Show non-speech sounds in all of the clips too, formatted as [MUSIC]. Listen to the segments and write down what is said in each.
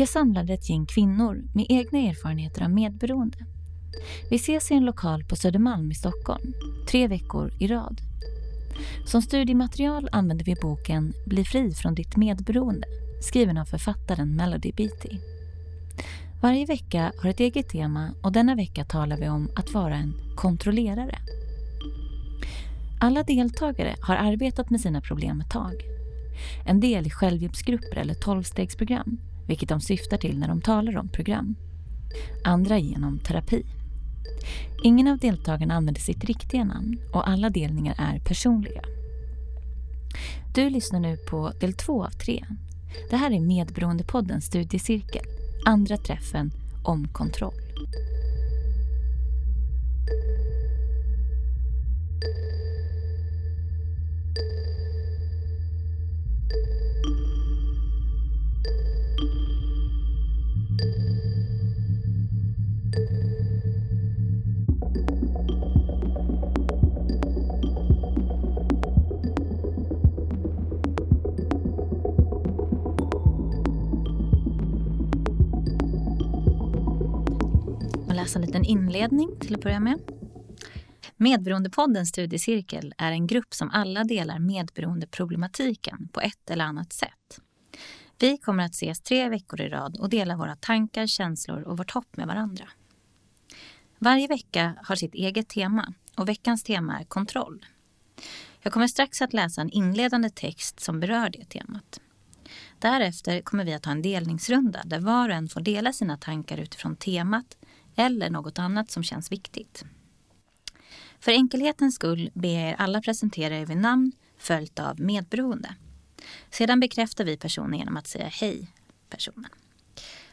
Jag samlade ett gäng kvinnor med egna erfarenheter av medberoende. Vi ses i en lokal på Södermalm i Stockholm, tre veckor i rad. Som studiematerial använder vi boken Bli fri från ditt medberoende, skriven av författaren Melody Beatty. Varje vecka har ett eget tema och denna vecka talar vi om att vara en kontrollerare. Alla deltagare har arbetat med sina problem ett tag. En del i självhjälpsgrupper eller tolvstegsprogram, vilket de syftar till när de talar om program. Andra genom terapi. Ingen av deltagarna använder sitt riktiga namn och alla delningar är personliga. Du lyssnar nu på del två av tre. Det här är Medberoendepoddens studiecirkel, andra träffen om kontroll. Läsa en liten inledning till att börja med. Medberoendepoddens studiecirkel är en grupp som alla delar medberoendeproblematiken på ett eller annat sätt. Vi kommer att ses tre veckor i rad och dela våra tankar, känslor och vårt hopp med varandra. Varje vecka har sitt eget tema och veckans tema är kontroll. Jag kommer strax att läsa en inledande text som berör det temat. Därefter kommer vi att ha en delningsrunda där var och en får dela sina tankar utifrån temat eller något annat som känns viktigt. För enkelhetens skull ber jag er alla presentera er vid namn följt av medberoende. Sedan bekräftar vi personen genom att säga hej personen.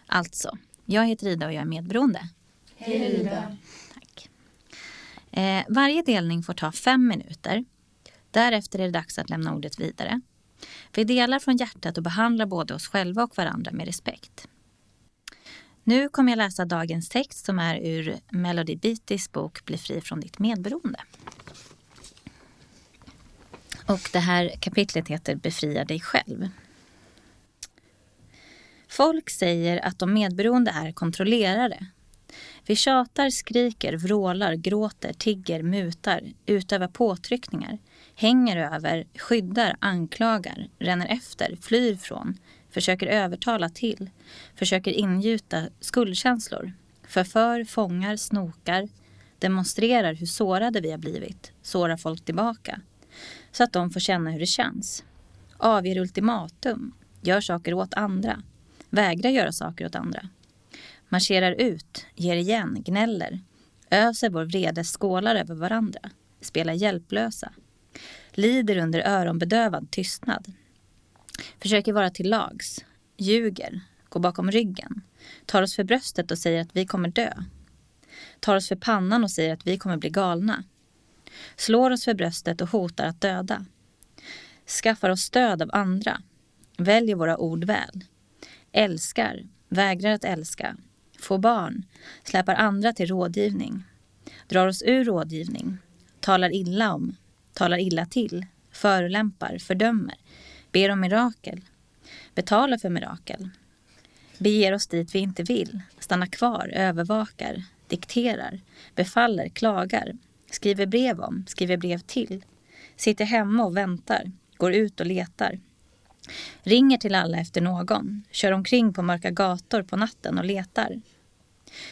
Alltså, jag heter Ida och jag är medberoende. Hej Ida. Tack. Eh, varje delning får ta fem minuter. Därefter är det dags att lämna ordet vidare. Vi delar från hjärtat och behandlar både oss själva och varandra med respekt. Nu kommer jag läsa dagens text som är ur Melody Beatys bok Bli fri från ditt medberoende. Och det här kapitlet heter Befria dig själv. Folk säger att de medberoende är kontrollerare. Vi tjatar, skriker, vrålar, gråter, tigger, mutar, utövar påtryckningar, hänger över, skyddar, anklagar, ränner efter, flyr från, försöker övertala till, försöker ingjuta skuldkänslor, förför, fångar, snokar, demonstrerar hur sårade vi har blivit, sårar folk tillbaka, så att de får känna hur det känns. Avger ultimatum, gör saker åt andra, vägrar göra saker åt andra. Marscherar ut, ger igen, gnäller, öser vår vredes skålar över varandra, spelar hjälplösa, lider under öronbedövad tystnad, försöker vara till lags, ljuger, går bakom ryggen, tar oss för bröstet och säger att vi kommer dö, tar oss för pannan och säger att vi kommer bli galna, slår oss för bröstet och hotar att döda, skaffar oss stöd av andra, väljer våra ord väl, älskar, vägrar att älska, får barn, släpar andra till rådgivning, drar oss ur rådgivning, talar illa om, talar illa till, förolämpar, fördömer, ber om mirakel, betalar för mirakel, beger oss dit vi inte vill, stannar kvar, övervakar, dikterar, befaller, klagar, skriver brev om, skriver brev till, sitter hemma och väntar, går ut och letar, ringer till alla efter någon, kör omkring på mörka gator på natten och letar,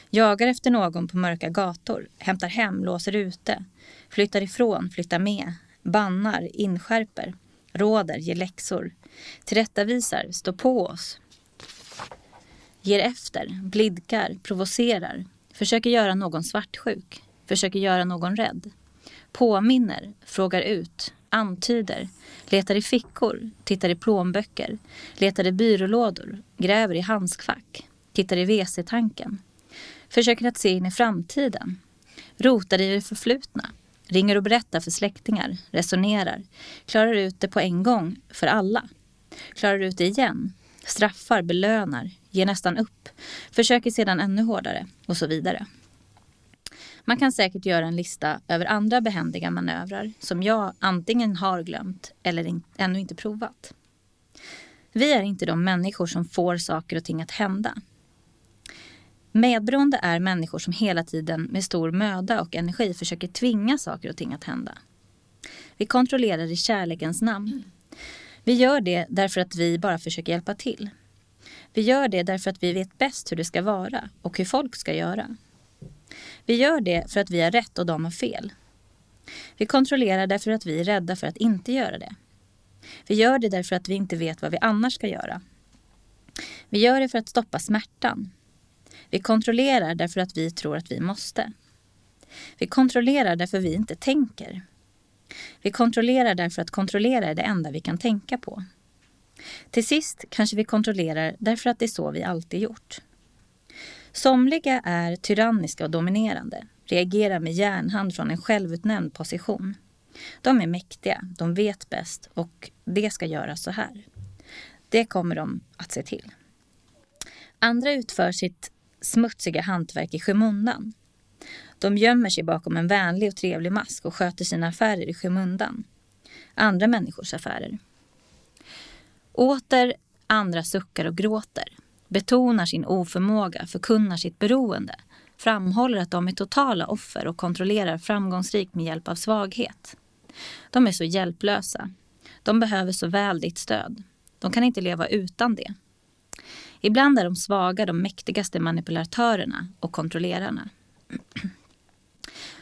jagar efter någon på mörka gator, hämtar hem, låser ute, flyttar ifrån, flyttar med, bannar, inskärper, råder, ger läxor, tillrättavisar, står på oss, ger efter, blidkar, provocerar, försöker göra någon svartsjuk, försöker göra någon rädd, påminner, frågar ut, antyder, letar i fickor, tittar i plånböcker, letar i byrålådor, gräver i handskfack, tittar i WC-tanken, försöker att se in i framtiden, rotar i det förflutna, ringer och berättar för släktingar, resonerar, klarar ut det på en gång för alla, klarar ut det igen, straffar, belönar, ger nästan upp, försöker sedan ännu hårdare och så vidare. Man kan säkert göra en lista över andra behändiga manövrar som jag antingen har glömt eller in, ännu inte provat. Vi är inte de människor som får saker och ting att hända. Medberoende är människor som hela tiden med stor möda och energi försöker tvinga saker och ting att hända. Vi kontrollerar i kärlekens namn. Vi gör det därför att vi bara försöker hjälpa till. Vi gör det därför att vi vet bäst hur det ska vara och hur folk ska göra. Vi gör det för att vi har rätt och de har fel. Vi kontrollerar därför att vi är rädda för att inte göra det. Vi gör det därför att vi inte vet vad vi annars ska göra. Vi gör det för att stoppa smärtan. Vi kontrollerar därför att vi tror att vi måste. Vi kontrollerar därför vi inte tänker. Vi kontrollerar därför att kontrollera är det enda vi kan tänka på. Till sist kanske vi kontrollerar därför att det är så vi alltid gjort. Somliga är tyranniska och dominerande, reagerar med järnhand från en självutnämnd position. De är mäktiga, de vet bäst och det ska göras så här. Det kommer de att se till. Andra utför sitt smutsiga hantverk i skymundan. De gömmer sig bakom en vänlig och trevlig mask och sköter sina affärer i skymundan. Andra människors affärer. Åter andra suckar och gråter, betonar sin oförmåga, förkunnar sitt beroende, framhåller att de är totala offer och kontrollerar framgångsrikt med hjälp av svaghet. De är så hjälplösa. De behöver så väl ditt stöd. De kan inte leva utan det. Ibland är de svaga de mäktigaste manipulatörerna och kontrollerarna.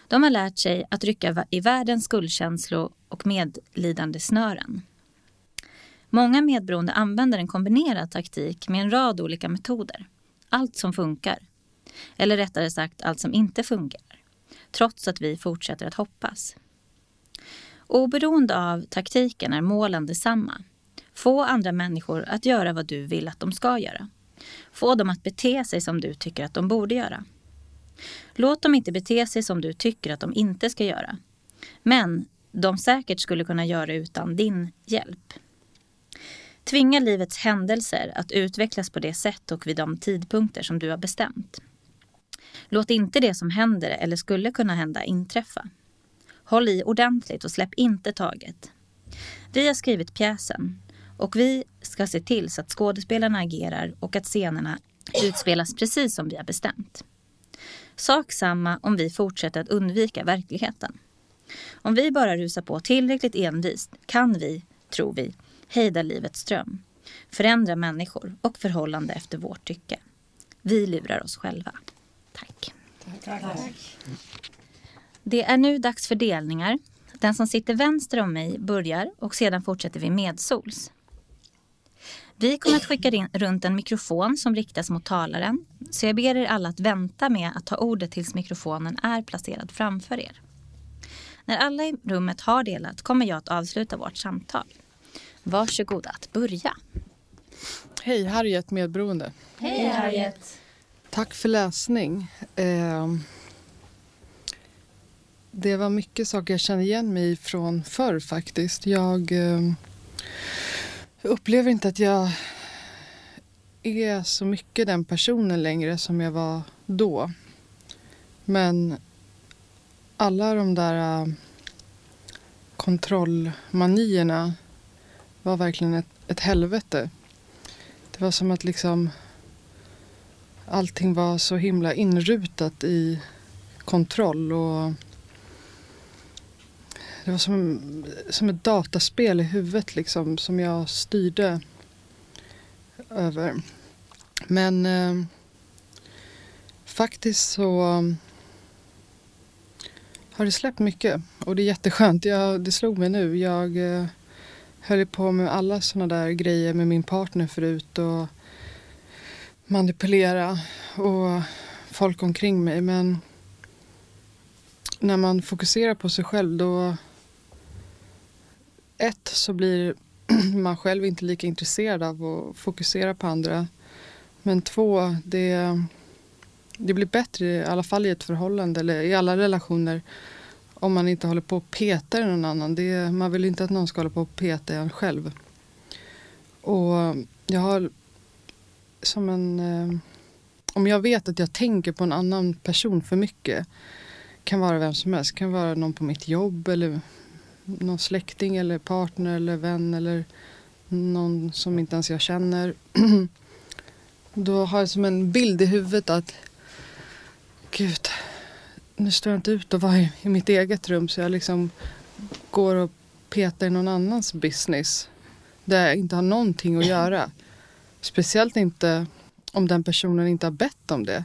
De har lärt sig att rycka i världens skuldkänslor och medlidande snören. Många medberoende använder en kombinerad taktik med en rad olika metoder. Allt som funkar. Eller rättare sagt allt som inte fungerar. Trots att vi fortsätter att hoppas. Oberoende av taktiken är målen detsamma. Få andra människor att göra vad du vill att de ska göra. Få dem att bete sig som du tycker att de borde göra. Låt dem inte bete sig som du tycker att de inte ska göra. Men de säkert skulle kunna göra utan din hjälp. Tvinga livets händelser att utvecklas på det sätt och vid de tidpunkter som du har bestämt. Låt inte det som händer eller skulle kunna hända inträffa. Håll i ordentligt och släpp inte taget. Vi har skrivit pjäsen och vi ska se till så att skådespelarna agerar och att scenerna utspelas precis som vi har bestämt. Sak samma om vi fortsätter att undvika verkligheten. Om vi bara rusar på tillräckligt envist kan vi, tror vi, hejda livets ström, förändra människor och förhållande efter vårt tycke. Vi lurar oss själva. Tack. Tack. Tack. Det är nu dags för delningar. Den som sitter vänster om mig börjar och sedan fortsätter vi medsols. Vi kommer att skicka in, runt en mikrofon som riktas mot talaren. Så jag ber er alla att vänta med att ta ordet tills mikrofonen är placerad framför er. När alla i rummet har delat kommer jag att avsluta vårt samtal. Varsågoda att börja. Hej, Harriet medberoende. Hej Harriet. Tack för läsning. Eh, det var mycket saker jag kände igen mig från förr faktiskt. Jag eh, jag upplever inte att jag är så mycket den personen längre som jag var då. Men alla de där uh, kontrollmanierna var verkligen ett, ett helvete. Det var som att liksom allting var så himla inrutat i kontroll och det var som, som ett dataspel i huvudet liksom som jag styrde över. Men eh, faktiskt så um, har det släppt mycket och det är jätteskönt. Jag, det slog mig nu. Jag eh, höll på med alla sådana där grejer med min partner förut och manipulera och folk omkring mig. Men när man fokuserar på sig själv då ett så blir [CLEARS THROAT] man själv inte lika intresserad av att fokusera på andra. Men två, det, det blir bättre i alla fall i ett förhållande eller i alla relationer om man inte håller på och petar i någon annan. Det, man vill inte att någon ska hålla på och peta i en själv. Och jag har som en... Eh, om jag vet att jag tänker på en annan person för mycket kan vara vem som helst. kan vara någon på mitt jobb eller någon släkting eller partner eller vän eller någon som inte ens jag känner. [CLEARS THROAT] Då har jag som en bild i huvudet att gud, nu står jag inte ut och vara i, i mitt eget rum så jag liksom går och petar i någon annans business där jag inte har någonting att göra. Speciellt inte om den personen inte har bett om det.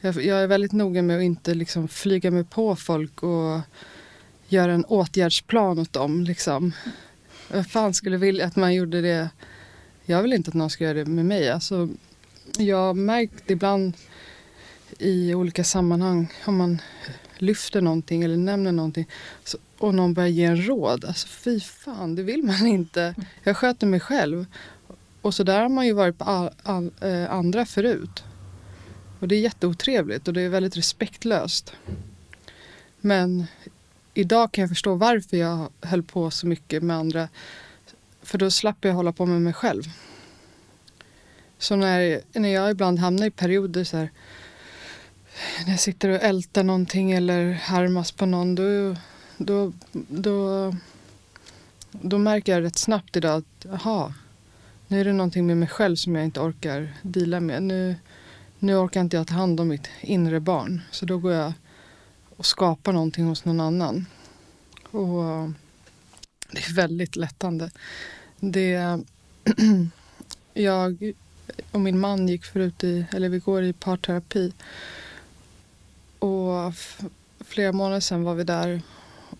Jag, jag är väldigt noga med att inte liksom flyga mig på folk och göra en åtgärdsplan åt dem. Liksom. Vem fan skulle vilja att man gjorde det? Jag vill inte att någon ska göra det med mig. Alltså, jag har märkt ibland i olika sammanhang om man lyfter någonting eller nämner någonting så, och någon börjar ge en råd. Alltså fy fan, det vill man inte. Jag sköter mig själv. Och så där har man ju varit på all, all, eh, andra förut. Och det är jätteotrevligt och det är väldigt respektlöst. Men idag kan jag förstå varför jag höll på så mycket med andra. För då slapp jag hålla på med mig själv. Så när, när jag ibland hamnar i perioder så här, när jag sitter och ältar någonting eller harmas på någon då, då, då, då märker jag rätt snabbt idag att aha, nu är det någonting med mig själv som jag inte orkar dela med. Nu, nu orkar inte jag ta hand om mitt inre barn. Så då går jag och skapar någonting hos någon annan. Och eh, det är väldigt lättande. Det, [CLEARS THROAT] jag och min man gick förut i, eller vi går i parterapi. Och flera månader sedan var vi där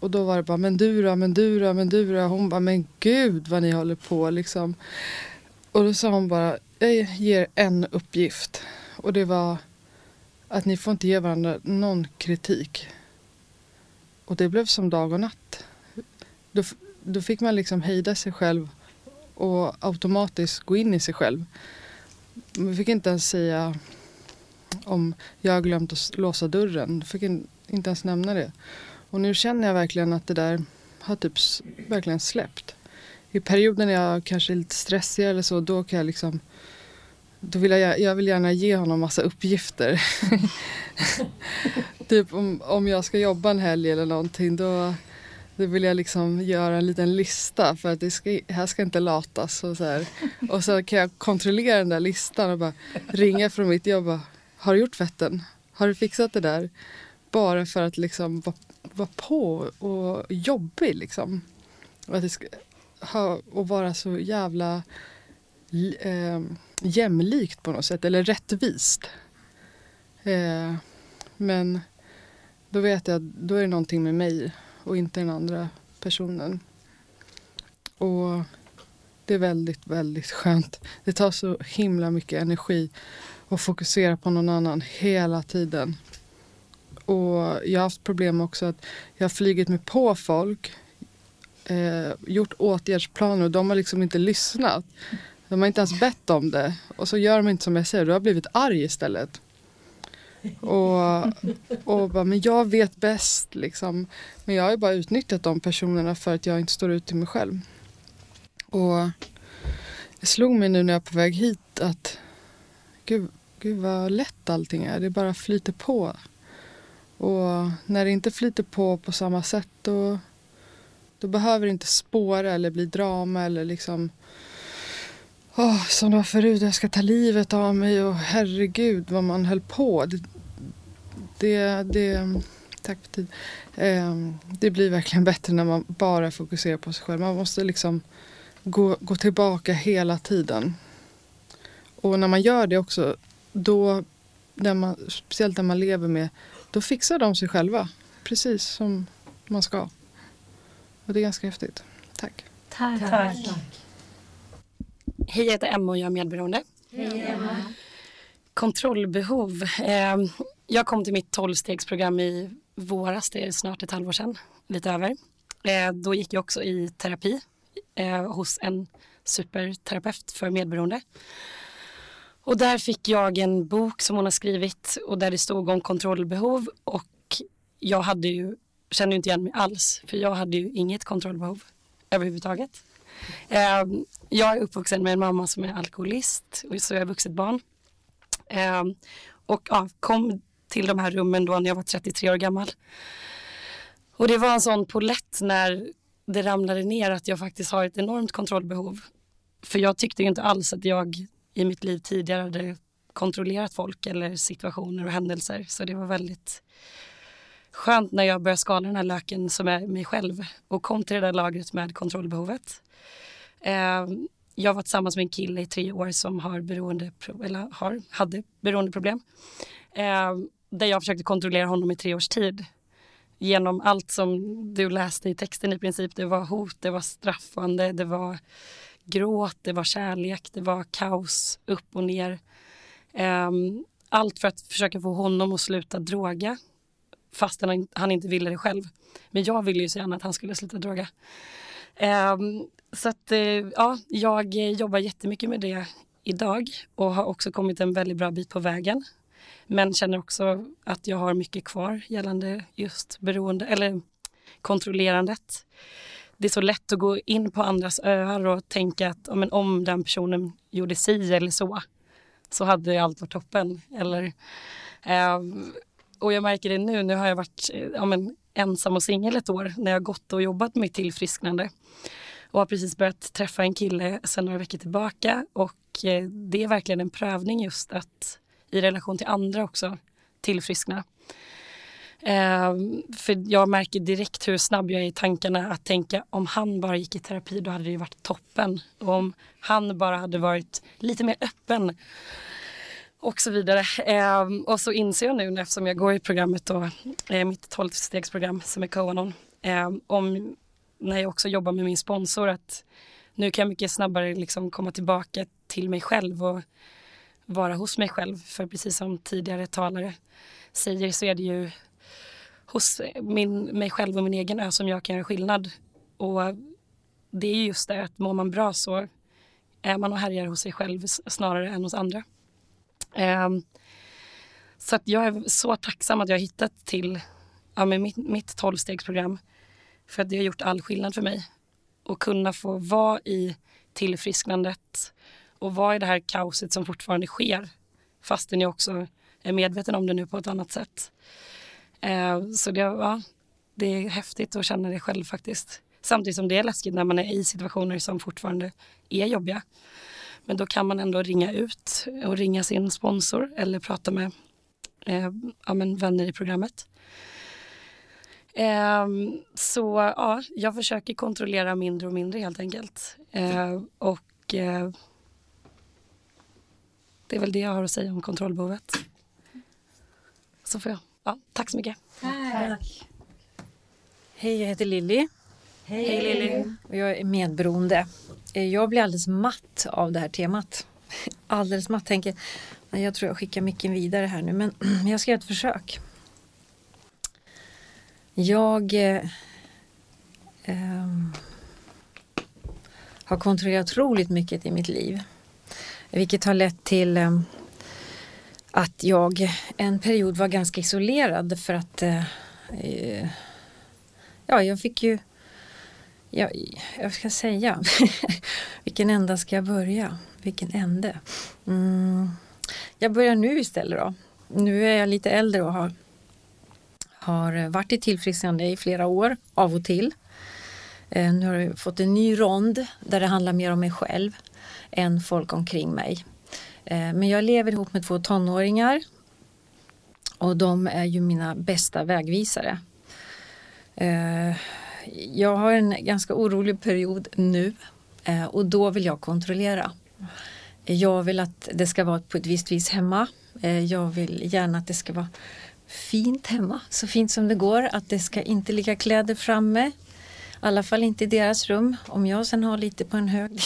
och då var det bara, men du då, men du då, men du då. Hon bara, men gud vad ni håller på liksom. Och då sa hon bara, jag ger en uppgift. Och det var att ni får inte ge varandra någon kritik. Och det blev som dag och natt. Då, då fick man liksom hejda sig själv och automatiskt gå in i sig själv. Man fick inte ens säga om jag har glömt att låsa dörren. Fick inte ens nämna det. Och nu känner jag verkligen att det där har typ verkligen släppt. I perioder när jag kanske är lite stressig eller så, då kan jag liksom då vill jag, jag vill gärna ge honom massa uppgifter. [LAUGHS] typ om, om jag ska jobba en helg eller någonting då, då vill jag liksom göra en liten lista för att det ska, här ska inte latas. Och så, här. och så kan jag kontrollera den där listan och bara ringa från mitt jobb och bara, Har du gjort tvätten? Har du fixat det där? Bara för att liksom vara, vara på och jobbig liksom. Och, att det ska, ha, och vara så jävla eh, jämlikt på något sätt, eller rättvist. Eh, men då vet jag att då är det någonting med mig och inte den andra personen. Och det är väldigt, väldigt skönt. Det tar så himla mycket energi att fokusera på någon annan hela tiden. Och jag har haft problem också att jag har flugit mig på folk, eh, gjort åtgärdsplaner och de har liksom inte lyssnat. De har inte ens bett om det. Och så gör de inte som jag säger. Du har blivit arg istället. Och, och bara, men jag vet bäst liksom. Men jag har ju bara utnyttjat de personerna för att jag inte står ut till mig själv. Och det slog mig nu när jag är på väg hit att gud, gud vad lätt allting är. Det bara flyter på. Och när det inte flyter på på samma sätt då, då behöver det inte spåra eller bli drama eller liksom Oh, som det var förut, jag ska ta livet av mig och herregud vad man höll på. Det, det, det tack för tid. Eh, det blir verkligen bättre när man bara fokuserar på sig själv. Man måste liksom gå, gå tillbaka hela tiden. Och när man gör det också, då, när man, speciellt när man lever med, då fixar de sig själva. Precis som man ska. Och det är ganska häftigt. Tack. Tack. Tack. Hej, jag heter Emma och jag är medberoende. Hej, Emma. Kontrollbehov. Ehm, jag kom till mitt tolvstegsprogram i våras, det är snart ett halvår sedan, lite över. Ehm, då gick jag också i terapi eh, hos en superterapeut för medberoende. Och där fick jag en bok som hon har skrivit och där det stod om kontrollbehov och jag hade ju, kände inte igen mig alls för jag hade ju inget kontrollbehov överhuvudtaget. Ehm, jag är uppvuxen med en mamma som är alkoholist och så är jag vuxet barn. Ehm, och ja, kom till de här rummen då när jag var 33 år gammal. Och det var en sån polett när det ramlade ner att jag faktiskt har ett enormt kontrollbehov. för jag tyckte inte alls att jag i mitt liv tidigare hade kontrollerat folk eller situationer och händelser. Så det var väldigt skönt när jag började skala den här löken som är mig själv och kom till det där lagret med kontrollbehovet. Eh, jag var tillsammans med en kille i tre år som har beroende, eller har, hade beroendeproblem. Eh, där jag försökte kontrollera honom i tre års tid. Genom allt som du läste i texten i princip. Det var hot, det var straffande, det var gråt, det var kärlek, det var kaos upp och ner. Eh, allt för att försöka få honom att sluta droga fastän han inte ville det själv. Men jag ville ju så gärna att han skulle sluta droga. Um, så att, uh, ja, jag jobbar jättemycket med det idag och har också kommit en väldigt bra bit på vägen. Men känner också att jag har mycket kvar gällande just beroende eller kontrollerandet. Det är så lätt att gå in på andras öar och tänka att men, om den personen gjorde si eller så så hade allt varit toppen. Eller, eh, och jag märker det nu, nu har jag varit eh, ja, men, ensam och singel ett år när jag gått och jobbat med tillfrisknande. Och har precis börjat träffa en kille sedan några veckor tillbaka och eh, det är verkligen en prövning just att i relation till andra också tillfriskna. Eh, för jag märker direkt hur snabb jag är i tankarna att tänka om han bara gick i terapi då hade det ju varit toppen. Och om han bara hade varit lite mer öppen och så vidare. Eh, och så inser jag nu eftersom jag går i programmet då, eh, mitt 12-stegsprogram som är Coanon, eh, om när jag också jobbar med min sponsor att nu kan jag mycket snabbare liksom komma tillbaka till mig själv och vara hos mig själv. För precis som tidigare talare säger så är det ju hos min, mig själv och min egen ö som jag kan göra skillnad. Och det är just det att mår man bra så är man och härjar hos sig själv snarare än hos andra. Ehm, så att jag är så tacksam att jag har hittat till ja, med mitt, mitt tolvstegsprogram. För att det har gjort all skillnad för mig. Och kunna få vara i tillfrisknandet och vara i det här kaoset som fortfarande sker. Fastän jag också är medveten om det nu på ett annat sätt. Eh, så det, ja, det är häftigt att känna det själv faktiskt. Samtidigt som det är läskigt när man är i situationer som fortfarande är jobbiga. Men då kan man ändå ringa ut och ringa sin sponsor eller prata med eh, ja, men vänner i programmet. Eh, så ja, jag försöker kontrollera mindre och mindre helt enkelt. Eh, och eh, det är väl det jag har att säga om kontrollbehovet. Så får jag. Ja, tack så mycket. Tack. Hej, jag heter Lilly. Hej, Hej Lilly. Jag är medberoende. Eh, jag blir alldeles matt av det här temat. [LAUGHS] Alldeles matt. Tänker, jag tror jag skickar micken vidare här nu men [CLEARS THROAT] jag ska göra ett försök. Jag eh, eh, har kontrollerat otroligt mycket i mitt liv. Vilket har lett till eh, att jag en period var ganska isolerad för att eh, eh, ja, jag fick ju jag, jag ska säga, [LAUGHS] vilken ända ska jag börja? Vilken ände? Mm. Jag börjar nu istället då. Nu är jag lite äldre och har, har varit i tillfrisknande i flera år, av och till. Eh, nu har jag fått en ny rond där det handlar mer om mig själv än folk omkring mig. Eh, men jag lever ihop med två tonåringar och de är ju mina bästa vägvisare. Eh, jag har en ganska orolig period nu eh, och då vill jag kontrollera. Jag vill att det ska vara på ett visst vis hemma. Eh, jag vill gärna att det ska vara fint hemma, så fint som det går. Att det ska inte ligga kläder framme. I alla fall inte i deras rum. Om jag sen har lite på en hög [LAUGHS]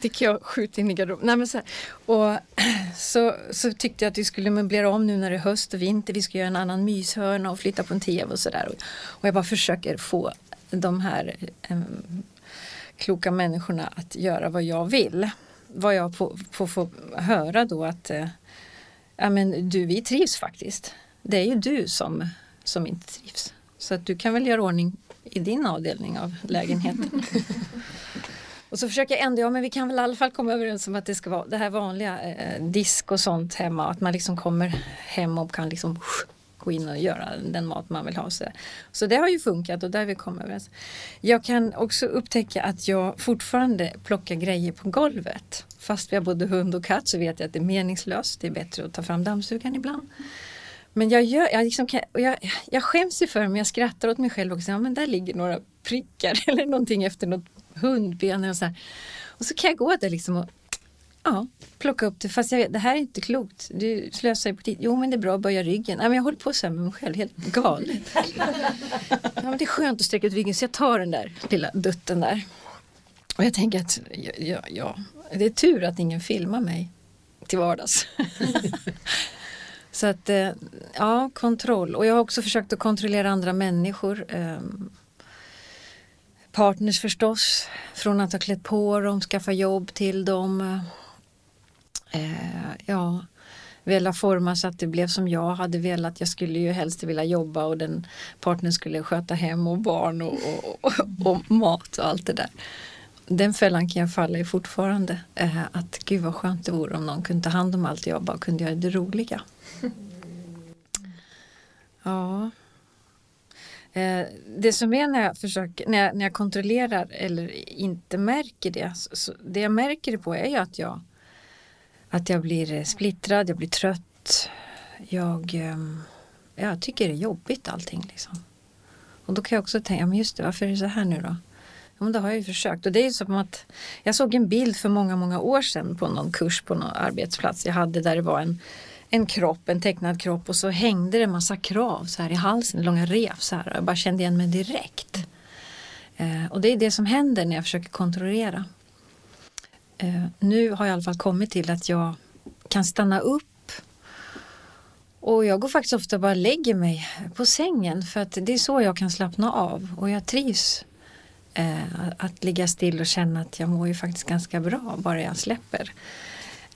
tycker jag skjut in i garderoben. så, och, [CLEARS THROAT] så, så tyckte jag att vi skulle möblera om nu när det är höst och vinter. Vi ska göra en annan myshörna och flytta på en tv och sådär. Och, och jag bara försöker få de här um, kloka människorna att göra vad jag vill. Vad jag får få höra då att uh, ja, men du, vi trivs faktiskt. Det är ju du som, som inte trivs. Så att du kan väl göra ordning i din avdelning av lägenheten. [LAUGHS] Och så försöker jag ändå, ja men vi kan väl i alla fall komma överens om att det ska vara det här vanliga eh, disk och sånt hemma. Att man liksom kommer hem och kan liksom gå in och göra den mat man vill ha. Så, så det har ju funkat och där vi kommer överens. Jag kan också upptäcka att jag fortfarande plockar grejer på golvet. Fast vi har både hund och katt så vet jag att det är meningslöst. Det är bättre att ta fram dammsugaren ibland. Men jag, gör, jag, liksom kan, jag, jag skäms ju för men jag skrattar åt mig själv och säger, ja, men där ligger några prickar [LAUGHS] eller någonting efter något hundben. Och så, här. och så kan jag gå där liksom och ja, plocka upp det. Fast jag det här är inte klokt. Du slösar ju på tid. Jo men det är bra att böja ryggen. Nej, men jag håller på så här med mig själv, helt galet. ja, men det är skönt att sträcka ut ryggen så jag tar den där lilla dutten där. Och jag tänker att ja, ja, ja, det är tur att ingen filmar mig till vardags. [LAUGHS] Så att, eh, ja, kontroll. Och jag har också försökt att kontrollera andra människor. Ehm, partners förstås. Från att ha klätt på dem, skaffa jobb till dem. Eh, ja, vilja forma så att det blev som jag hade velat. Jag skulle ju helst vilja jobba och den partnern skulle sköta hem och barn och, och, och, och mat och allt det där. Den fällan kan jag falla i fortfarande. Eh, att gud vad skönt det vore om någon kunde ta hand om allt jag bara kunde göra det roliga. Ja. Eh, det som är när jag, försöker, när jag, när jag kontrollerar eller inte märker det. Så, det jag märker det på är ju att jag, att jag blir eh, splittrad, jag blir trött. Jag, eh, jag tycker det är jobbigt allting. Liksom. Och då kan jag också tänka, men just det, varför är det så här nu då? Ja, men det har jag ju försökt. Och det är ju som att jag såg en bild för många, många år sedan på någon kurs på någon arbetsplats jag hade där det var en en kropp, en tecknad kropp och så hängde det en massa krav så här i halsen, långa rev så här. Jag bara kände igen mig direkt. Eh, och det är det som händer när jag försöker kontrollera. Eh, nu har jag i alla fall kommit till att jag kan stanna upp och jag går faktiskt ofta bara lägger mig på sängen för att det är så jag kan slappna av och jag trivs eh, att ligga still och känna att jag mår ju faktiskt ganska bra bara jag släpper.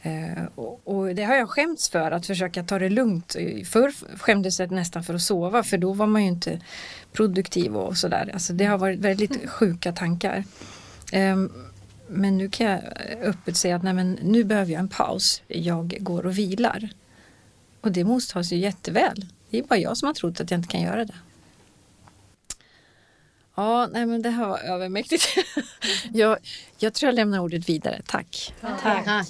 Eh, och, det har jag skämts för att försöka ta det lugnt. Förr skämdes jag nästan för att sova för då var man ju inte produktiv och sådär. Alltså det har varit väldigt sjuka tankar. Ehm, men nu kan jag öppet säga att nej, men nu behöver jag en paus. Jag går och vilar. Och det mottas ju jätteväl. Det är bara jag som har trott att jag inte kan göra det. Ja, nej men det här var övermäktigt. [LAUGHS] jag, jag tror jag lämnar ordet vidare. Tack. Tack. Tack.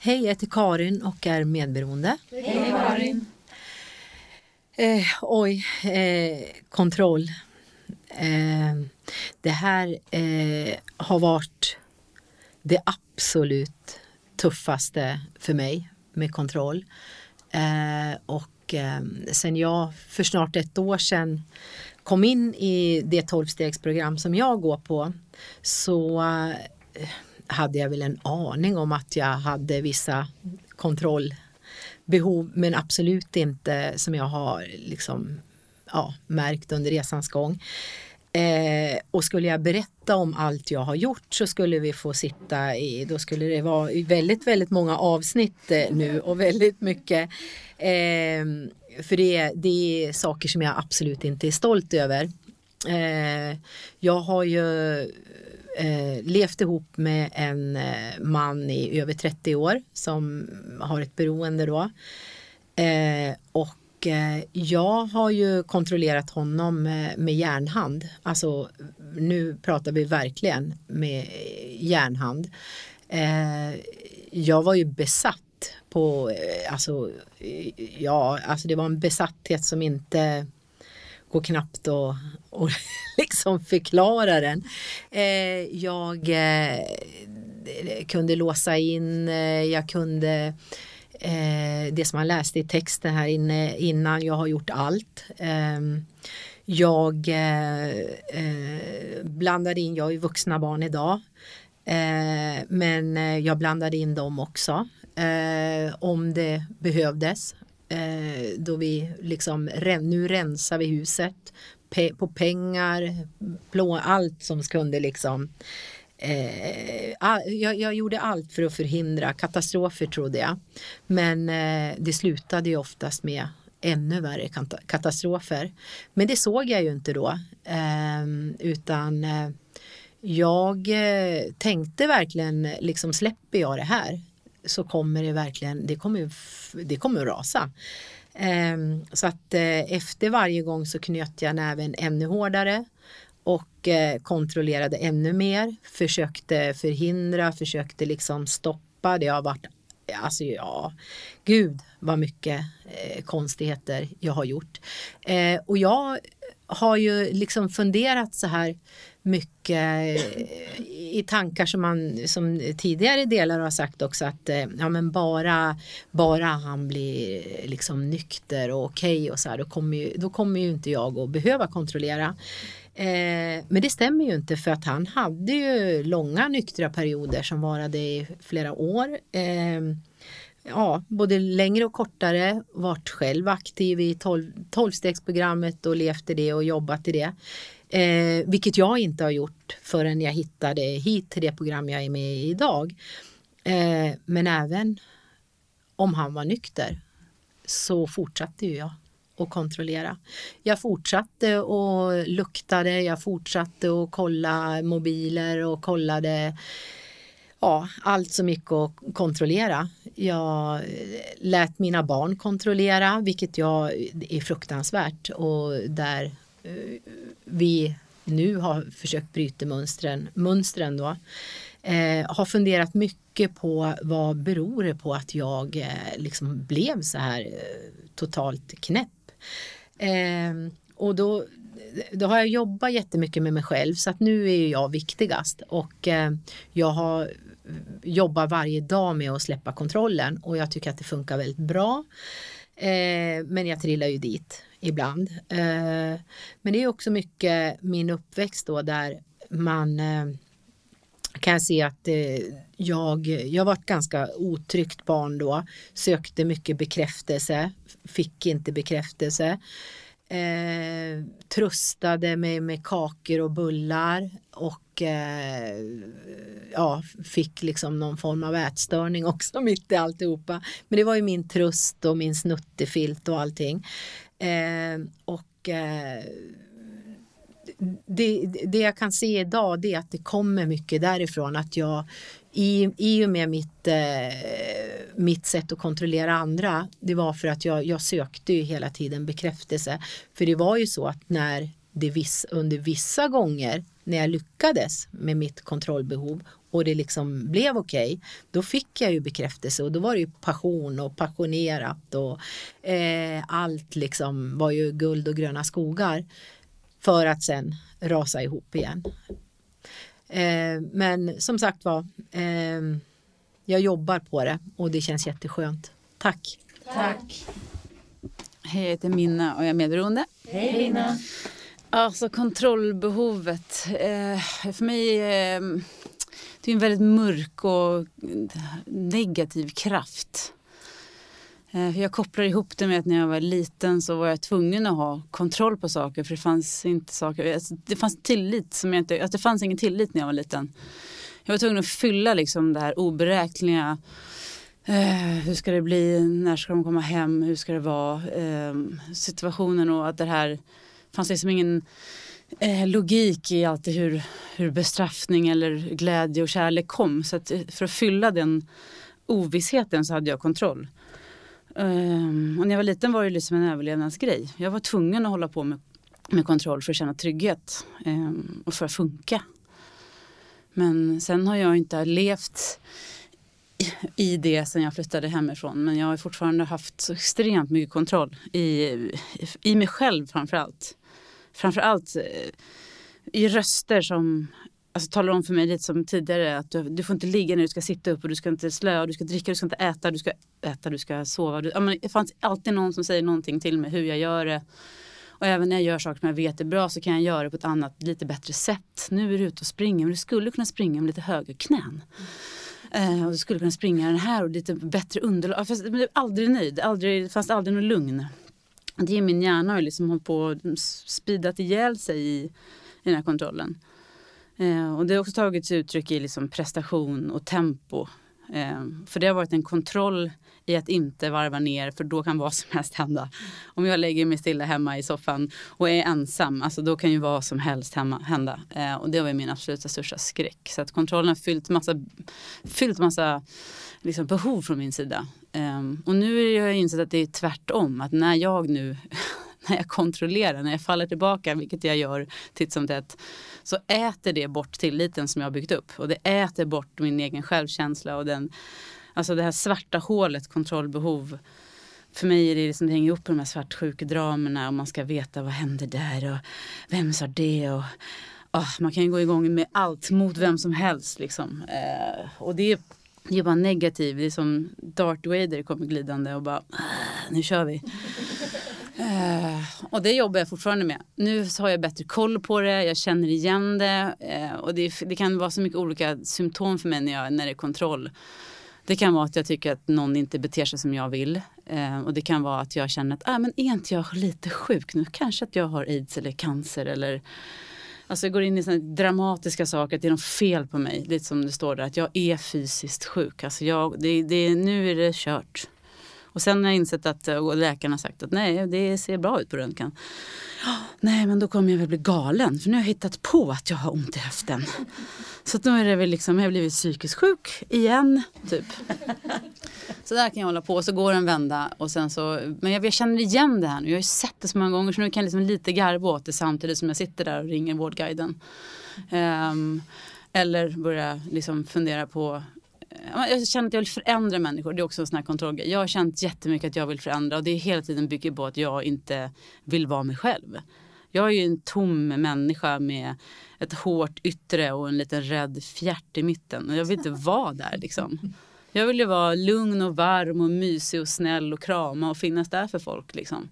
Hej, jag heter Karin och är medberoende. Hej Karin. Eh, oj, eh, kontroll. Eh, det här eh, har varit det absolut tuffaste för mig med kontroll. Eh, och eh, sen jag för snart ett år sedan kom in i det tolvstegsprogram som jag går på så hade jag väl en aning om att jag hade vissa kontrollbehov men absolut inte som jag har liksom, ja, märkt under resans gång. Eh, och skulle jag berätta om allt jag har gjort så skulle vi få sitta i, då skulle det vara väldigt, väldigt många avsnitt eh, nu och väldigt mycket. Eh, för det, det är saker som jag absolut inte är stolt över. Eh, jag har ju eh, levt ihop med en eh, man i över 30 år som har ett beroende då. Eh, och eh, jag har ju kontrollerat honom med, med järnhand. Alltså nu pratar vi verkligen med järnhand. Eh, jag var ju besatt på, eh, alltså, ja, alltså det var en besatthet som inte går knappt att och [LAUGHS] liksom förklara den. Eh, jag eh, kunde låsa in, eh, jag kunde eh, det som man läste i texten här inne innan, jag har gjort allt. Ehm, jag eh, eh blandade in, jag har ju vuxna barn idag, eh, men eh, jag blandade in dem också om det behövdes eh, då vi liksom, nu rensar vi huset pe på pengar, blå, allt som kunde liksom Eh, jag, jag, gjorde allt för att förhindra katastrofer trodde jag. Men eh, det slutade ju oftast med ännu värre katastrofer. Men det såg jag ju inte då. Eh, utan eh, jag eh, tänkte verkligen, liksom släpper jag det här så kommer det verkligen, det kommer, det kommer att rasa. Ehm, så att eh, efter varje gång så knöt jag näven ännu hårdare och eh, kontrollerade ännu mer. Försökte förhindra, försökte liksom stoppa. Det har varit, alltså ja, gud vad mycket eh, konstigheter jag har gjort. Och jag har ju liksom funderat så här mycket eh, i tankar som man som tidigare delar har sagt också att eh, ja men bara, bara han blir eh, liksom nykter och okej okay och så här då kommer, ju, då kommer ju inte jag att behöva kontrollera. Eh, men det stämmer ju inte för att han hade ju långa nyktra perioder som varade i flera år. Eh, ja, både längre och kortare, varit själv aktiv i tolv, tolvstegsprogrammet och levt i det och jobbat i det. Eh, vilket jag inte har gjort förrän jag hittade hit till det program jag är med i idag. Eh, men även om han var nykter så fortsatte ju jag att kontrollera. Jag fortsatte och luktade, jag fortsatte att kolla mobiler och kollade ja, allt som gick att kontrollera. Jag lät mina barn kontrollera, vilket jag är fruktansvärt och där vi nu har försökt bryta mönstren, mönstren då. Eh, har funderat mycket på vad beror det på att jag eh, liksom blev så här eh, totalt knäpp. Eh, och då, då har jag jobbat jättemycket med mig själv så att nu är jag viktigast och eh, jag har eh, jobbar varje dag med att släppa kontrollen och jag tycker att det funkar väldigt bra. Eh, men jag trillar ju dit ibland. Eh, men det är också mycket min uppväxt då där man eh, kan se att eh, jag, jag var ett ganska otryggt barn då, sökte mycket bekräftelse, fick inte bekräftelse. Eh, tröstade mig med kakor och bullar och eh, ja, fick liksom någon form av ätstörning [LAUGHS] också mitt i alltihopa. Men det var ju min tröst och min snuttefilt och allting. Eh, och eh, det, det jag kan se idag det är att det kommer mycket därifrån att jag i, i och med mitt, eh, mitt sätt att kontrollera andra det var för att jag, jag sökte ju hela tiden bekräftelse. För det var ju så att när det viss, under vissa gånger när jag lyckades med mitt kontrollbehov och det liksom blev okej, okay, då fick jag ju bekräftelse och då var det ju passion och passionerat och eh, allt liksom var ju guld och gröna skogar för att sen rasa ihop igen. Eh, men som sagt var, eh, jag jobbar på det och det känns jätteskönt. Tack! Tack! Hej, jag heter Minna och jag är medberoende. Hej Minna! Alltså kontrollbehovet. Eh, för mig eh, det är en väldigt mörk och negativ kraft. Eh, jag kopplar ihop det med att när jag var liten så var jag tvungen att ha kontroll på saker för det fanns inte saker, alltså det fanns tillit som jag inte, alltså det fanns ingen tillit när jag var liten. Jag var tvungen att fylla liksom det här oberäkneliga eh, hur ska det bli? När ska de komma hem? Hur ska det vara? Eh, situationen och att det här fanns liksom ingen eh, logik i alltid hur, hur bestraffning eller glädje och kärlek kom. Så att eh, för att fylla den ovissheten så hade jag kontroll. Um, och när jag var liten var det liksom en överlevnadsgrej. Jag var tvungen att hålla på med, med kontroll för att känna trygghet um, och för att funka. Men sen har jag inte levt i det sen jag flyttade hemifrån. Men jag har fortfarande haft så extremt mycket kontroll i, i mig själv framför allt. Framför allt eh, i röster som alltså, talar om för mig lite som tidigare att du, du får inte ligga när du ska sitta upp och du ska inte slöa, du ska dricka, du ska inte äta, du ska äta, du ska sova. Du, ja, men det fanns alltid någon som säger någonting till mig hur jag gör det. Och även när jag gör saker som jag vet är bra så kan jag göra det på ett annat, lite bättre sätt. Nu är du ute och springer, men du skulle kunna springa med lite högre knän. Mm. Eh, och du skulle kunna springa den här och lite bättre underlag. Fast jag blev aldrig nöjd, aldrig, det fanns aldrig något lugn. Det är min hjärna har liksom hållit på och speedat ihjäl sig i, i den här kontrollen. Eh, och det har också tagits uttryck i liksom prestation och tempo. Eh, för det har varit en kontroll i att inte varva ner för då kan vad som helst hända. Om jag lägger mig stilla hemma i soffan och är ensam, alltså då kan ju vad som helst hemma, hända. Eh, och det var min absoluta största skräck. Så att kontrollen har fyllt massa, fyllt massa liksom, behov från min sida. Eh, och nu har jag insett att det är tvärtom. Att när jag nu [LAUGHS] när jag kontrollerar, när jag faller tillbaka, vilket jag gör titt som tätt, så äter det bort tilliten som jag har byggt upp. Och det äter bort min egen självkänsla och den, alltså det här svarta hålet, kontrollbehov. För mig är det liksom, det hänger ihop med de här svartsjukedramerna och man ska veta vad hände där och vem sa det och oh, man kan ju gå igång med allt mot vem som helst liksom. Eh, och det är det är bara negativt. Det är som Darth Vader kommer glidande och bara ah, nu kör vi. Eh, och det jobbar jag fortfarande med. Nu har jag bättre koll på det, jag känner igen det. eh, och det, det, kan vara så mycket olika symptom för mig när, jag, när det är kontroll. Det kan vara att jag tycker att någon inte beter sig som jag vill. Eh, och det kan vara att jag känner att ah, men är inte jag lite sjuk nu? Kanske att jag har aids eller cancer eller Alltså jag går in i såna dramatiska saker, att det är något fel på mig. Lite som det står där, att jag är fysiskt sjuk. Alltså jag, det, det, nu är det kört. Och sen har jag insett att eh, och läkarna har sagt att nej, det ser bra ut på röntgen. Nej, men då kommer jag väl bli galen för nu har jag hittat på att jag har ont i höften. Så då är det väl liksom, jag har blivit psykiskt sjuk igen, typ. Så där kan jag hålla på, så går en vända och sen så, men jag, jag känner igen det här nu, jag har ju sett det så många gånger så nu kan jag liksom lite garva åt det samtidigt som jag sitter där och ringer Vårdguiden. Um, eller börja liksom fundera på jag känner att jag vill förändra människor. Det är också en sån här kontrollgrej. Jag har känt jättemycket att jag vill förändra och det är hela tiden bygger på att jag inte vill vara mig själv. Jag är ju en tom människa med ett hårt yttre och en liten rädd fjärt i mitten. Och jag vill inte vara där liksom. Jag vill ju vara lugn och varm och mysig och snäll och krama och finnas där för folk liksom.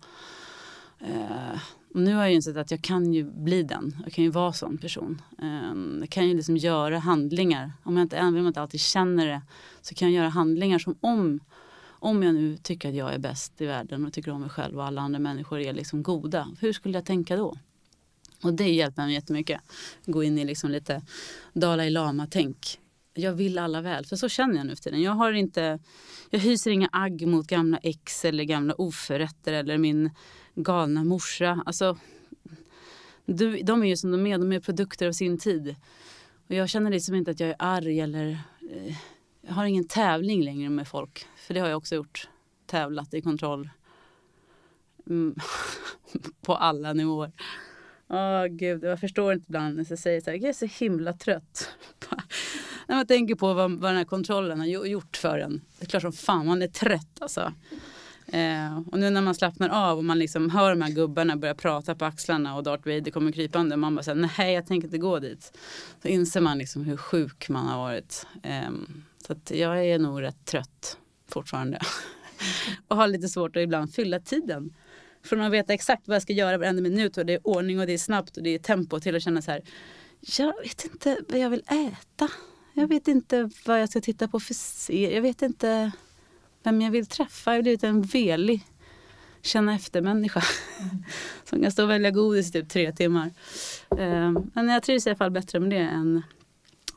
Eh, och nu har jag insett att jag kan ju bli den. Jag kan ju vara sån person. Ehm, jag kan ju liksom göra handlingar. Om jag inte, även om jag inte alltid känner det så kan jag göra handlingar som om om jag nu tycker att jag är bäst i världen och tycker om mig själv och alla andra människor är liksom goda. Hur skulle jag tänka då? Och det hjälper mig jättemycket. Gå in i liksom lite Dalai Lama-tänk. Jag vill alla väl, för så känner jag nu för tiden. Jag, har inte, jag hyser inga agg mot gamla ex eller gamla oförrätter eller min galna morsa. Alltså, de är ju som de är, de är produkter av sin tid. Och jag känner liksom inte att jag är arg eller eh, jag har ingen tävling längre med folk. För det har jag också gjort. Tävlat i kontroll. Mm. [LAUGHS] på alla nivåer. Åh oh, gud, jag förstår inte ibland när jag säger så här, jag är så himla trött. [LAUGHS] när man tänker på vad, vad den här kontrollen har gjort för en. Det är klart som fan man är trött alltså. Eh, och nu när man slappnar av och man liksom hör de här gubbarna börja prata på axlarna och Darth Vader kommer krypande. och Man bara säger nej jag tänker inte gå dit. Så inser man liksom hur sjuk man har varit. Eh, så att jag är nog rätt trött fortfarande. [LAUGHS] och har lite svårt att ibland fylla tiden. Från att veta exakt vad jag ska göra varenda minut och det är ordning och det är snabbt och det är tempo till att känna så här. Jag vet inte vad jag vill äta. Jag vet inte vad jag ska titta på för serie. Jag vet inte vem jag vill träffa. Jag har blivit en velig känna efter-människa. Mm. [LAUGHS] Som kan stå och välja godis i typ tre timmar. Um, men jag trivs i alla fall bättre med det än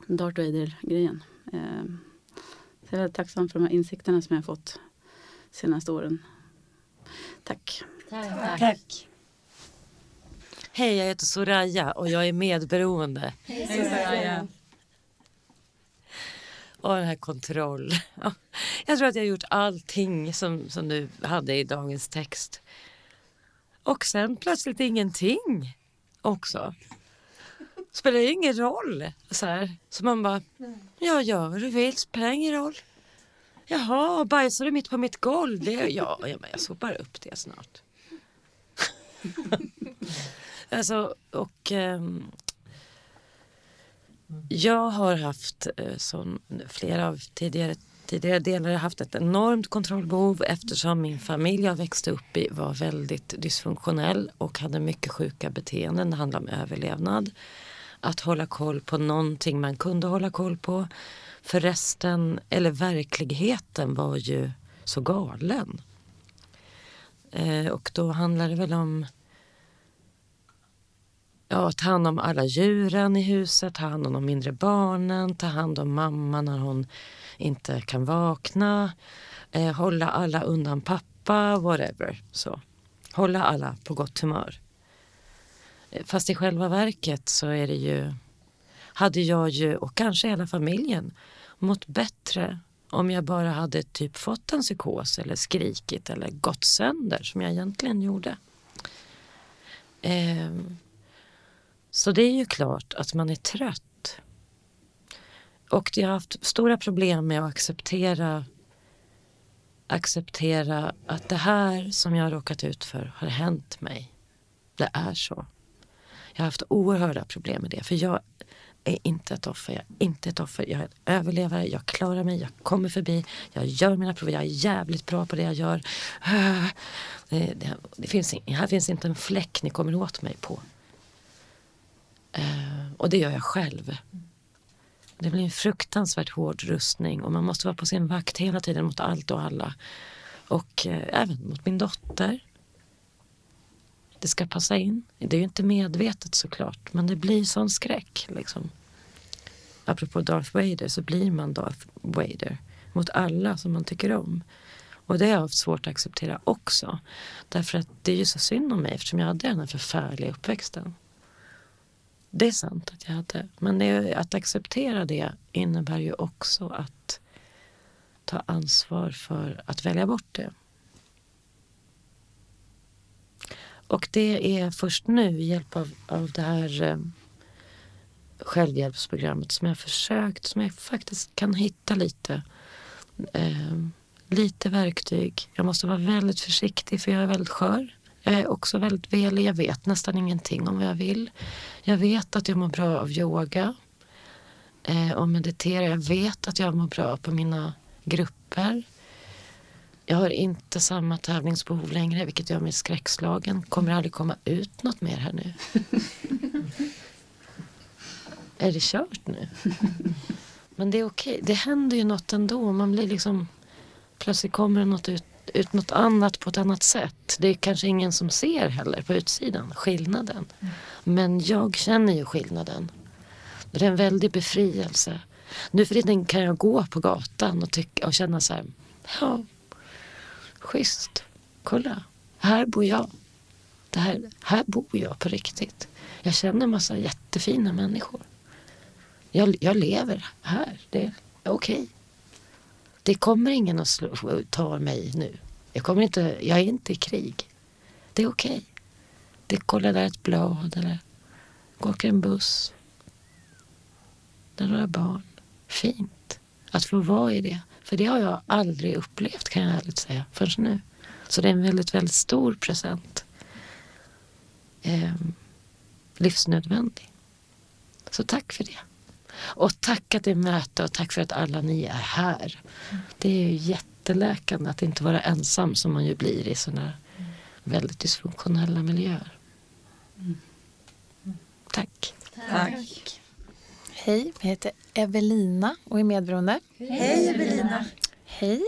Darth Vader-grejen. Um, så jag är väldigt tacksam för de här insikterna som jag har fått de senaste åren. Tack. Tack. Tack. Hej, jag heter Soraya och jag är medberoende. Hej Soraya och den här kontroll. Jag tror att jag har gjort allting som, som du hade i dagens text. Och sen plötsligt ingenting också. Spelar ju ingen roll. Så, här. så man bara, ja gör vad du vill, spelar ingen roll. Jaha, bajsar du mitt på mitt golv? Det, ja, ja, men jag sopar upp det snart. [LAUGHS] alltså, och um, jag har haft, eh, som flera av tidigare, tidigare delar, haft ett enormt kontrollbehov eftersom min familj jag växte upp i var väldigt dysfunktionell och hade mycket sjuka beteenden. Det handlade om överlevnad. Att hålla koll på någonting man kunde hålla koll på. För resten, eller verkligheten var ju så galen. Eh, och då handlar det väl om ja, ta hand om alla djuren i huset, ta hand om de mindre barnen, ta hand om mamma när hon inte kan vakna, eh, hålla alla undan pappa, whatever. Så. Hålla alla på gott humör. Eh, fast i själva verket så är det ju, hade jag ju, och kanske hela familjen, mått bättre om jag bara hade typ fått en psykos eller skrikit eller gått sönder som jag egentligen gjorde. Eh, så det är ju klart att man är trött. Och jag har haft stora problem med att acceptera acceptera att det här som jag har råkat ut för har hänt mig. Det är så. Jag har haft oerhörda problem med det. För jag är inte ett offer. Jag är inte ett offer. Jag är en överlevare. Jag klarar mig. Jag kommer förbi. Jag gör mina prov. Jag är jävligt bra på det jag gör. [SIGHS] Det, det, det finns, här finns inte en fläck ni kommer åt mig på. Eh, och det gör jag själv. Det blir en fruktansvärt hård rustning och man måste vara på sin vakt hela tiden mot allt och alla. Och eh, även mot min dotter. Det ska passa in. Det är ju inte medvetet såklart, men det blir sån skräck. Liksom. Apropå Darth Vader så blir man Darth Vader mot alla som man tycker om. Och det har jag haft svårt att acceptera också. Därför att det är ju så synd om mig eftersom jag hade den här förfärliga uppväxten. Det är sant att jag hade. Men det, att acceptera det innebär ju också att ta ansvar för att välja bort det. Och det är först nu, i hjälp av, av det här eh, självhjälpsprogrammet som jag försökt, som jag faktiskt kan hitta lite, eh, lite verktyg. Jag måste vara väldigt försiktig för jag är väldigt skör. Jag är också väldigt velig. Jag vet nästan ingenting om vad jag vill. Jag vet att jag mår bra av yoga eh, och meditera. Jag vet att jag mår bra på mina grupper. Jag har inte samma tävlingsbehov längre, vilket gör mig skräckslagen. Kommer aldrig komma ut något mer här nu. [LAUGHS] är det kört nu? Men det är okej. Det händer ju något ändå. Man blir liksom... Plötsligt kommer det något ut ut något annat på ett annat sätt. Det är kanske ingen som ser heller på utsidan skillnaden. Mm. Men jag känner ju skillnaden. Det är en väldig befrielse. Nu för tiden kan jag gå på gatan och, tycka, och känna så här, ja, schysst, kolla, här bor jag. Det här, här bor jag på riktigt. Jag känner en massa jättefina människor. Jag, jag lever här, det är okej. Okay. Det kommer ingen att slå, ta mig nu. Jag, kommer inte, jag är inte i krig. Det är okej. Okay. Det kollar där ett blad eller åker en buss. Där några barn. Fint att få vara i det. För det har jag aldrig upplevt kan jag ärligt säga förrän nu. Så det är en väldigt, väldigt stor present. Eh, livsnödvändig. Så tack för det. Och tack att det är möte och tack för att alla ni är här. Det är ju jätteläkande att inte vara ensam som man ju blir i sådana väldigt dysfunktionella miljöer. Tack. Tack. Hej, jag heter Evelina och är medberoende. Hej Evelina. Hej.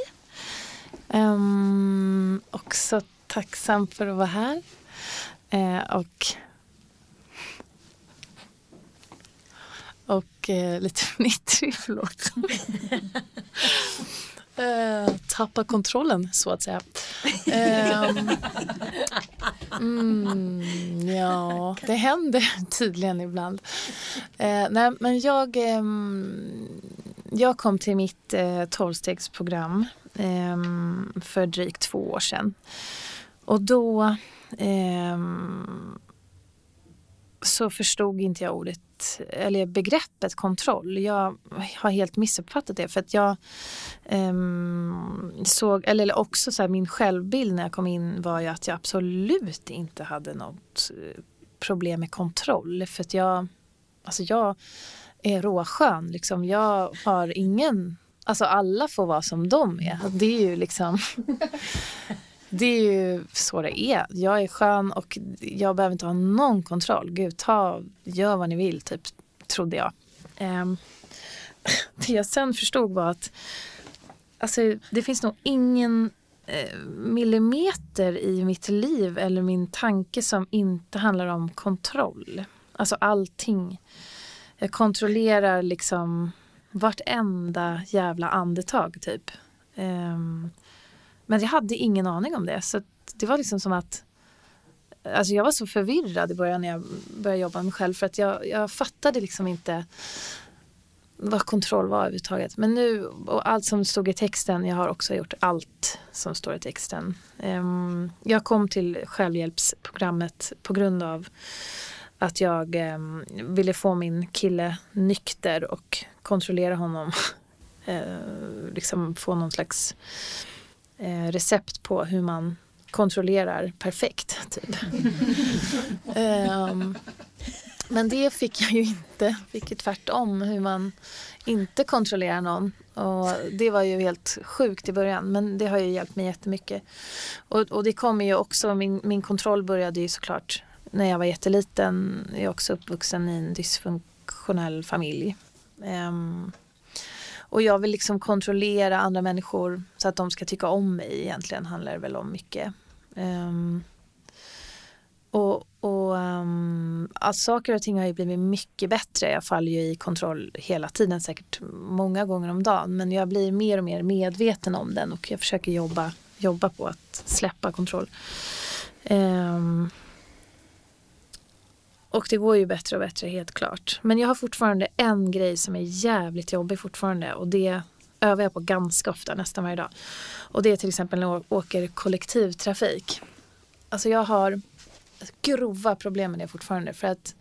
Um, också tacksam för att vara här. Uh, och och eh, lite [LAUGHS] fnittrig, förlåt. [LAUGHS] eh, tappa kontrollen så att säga. Eh, mm, ja, det händer tydligen ibland. Eh, nej, men jag, eh, jag kom till mitt eh, tolvstegsprogram ehm, för drygt två år sedan. Och då ehm, så förstod inte jag ordet eller begreppet kontroll. Jag har helt missuppfattat det för att jag um, såg, eller också så här, min självbild när jag kom in var ju att jag absolut inte hade något eh, problem med kontroll för att jag, alltså jag är råskön liksom. Jag har ingen, alltså alla får vara som de är. Det är ju liksom [LAUGHS] Det är ju så det är. Jag är skön och jag behöver inte ha någon kontroll. Gud, ta, gör vad ni vill, typ, trodde jag. Um, [CLEARS THROAT] det jag sen förstod var att alltså, det finns nog ingen eh, millimeter i mitt liv eller min tanke som inte handlar om kontroll. Alltså allting. Jag kontrollerar liksom vartenda jävla andetag typ. Um, men jag hade ingen aning om det. Så det var liksom som att Alltså jag var så förvirrad i början när jag började jobba med mig själv för att jag, jag fattade liksom inte vad kontroll var överhuvudtaget. Men nu, och allt som stod i texten, jag har också gjort allt som står i texten. Um, jag kom till självhjälpsprogrammet på grund av att jag um, ville få min kille nykter och kontrollera honom. uh, [LAUGHS] liksom få någon slags uh, recept på hur man kontrollerar perfekt. Typ. um, [LAUGHS] men det fick jag ju inte. Fick ju tvärtom hur man inte kontrollerar någon. Och det var ju helt sjukt i början men det har ju hjälpt mig jättemycket. Och, och det kommer ju också, min, min kontroll började ju såklart när jag var jätteliten. Jag är också uppvuxen i en dysfunktionell familj. Um, och jag vill liksom kontrollera andra människor så att de ska tycka om mig egentligen handlar det väl om mycket. Um, och, och um, alltså, saker och ting har ju blivit mycket bättre. Jag faller ju i kontroll hela tiden, säkert många gånger om dagen. Men jag blir mer och mer medveten om den och jag försöker jobba, jobba på att släppa kontroll. Um, och det går ju bättre och bättre helt klart. Men jag har fortfarande en grej som är jävligt jobbig fortfarande och det övar jag på ganska ofta, nästan varje dag. Och det är till exempel när jag åker kollektivtrafik. Alltså jag har grova problem med det fortfarande för att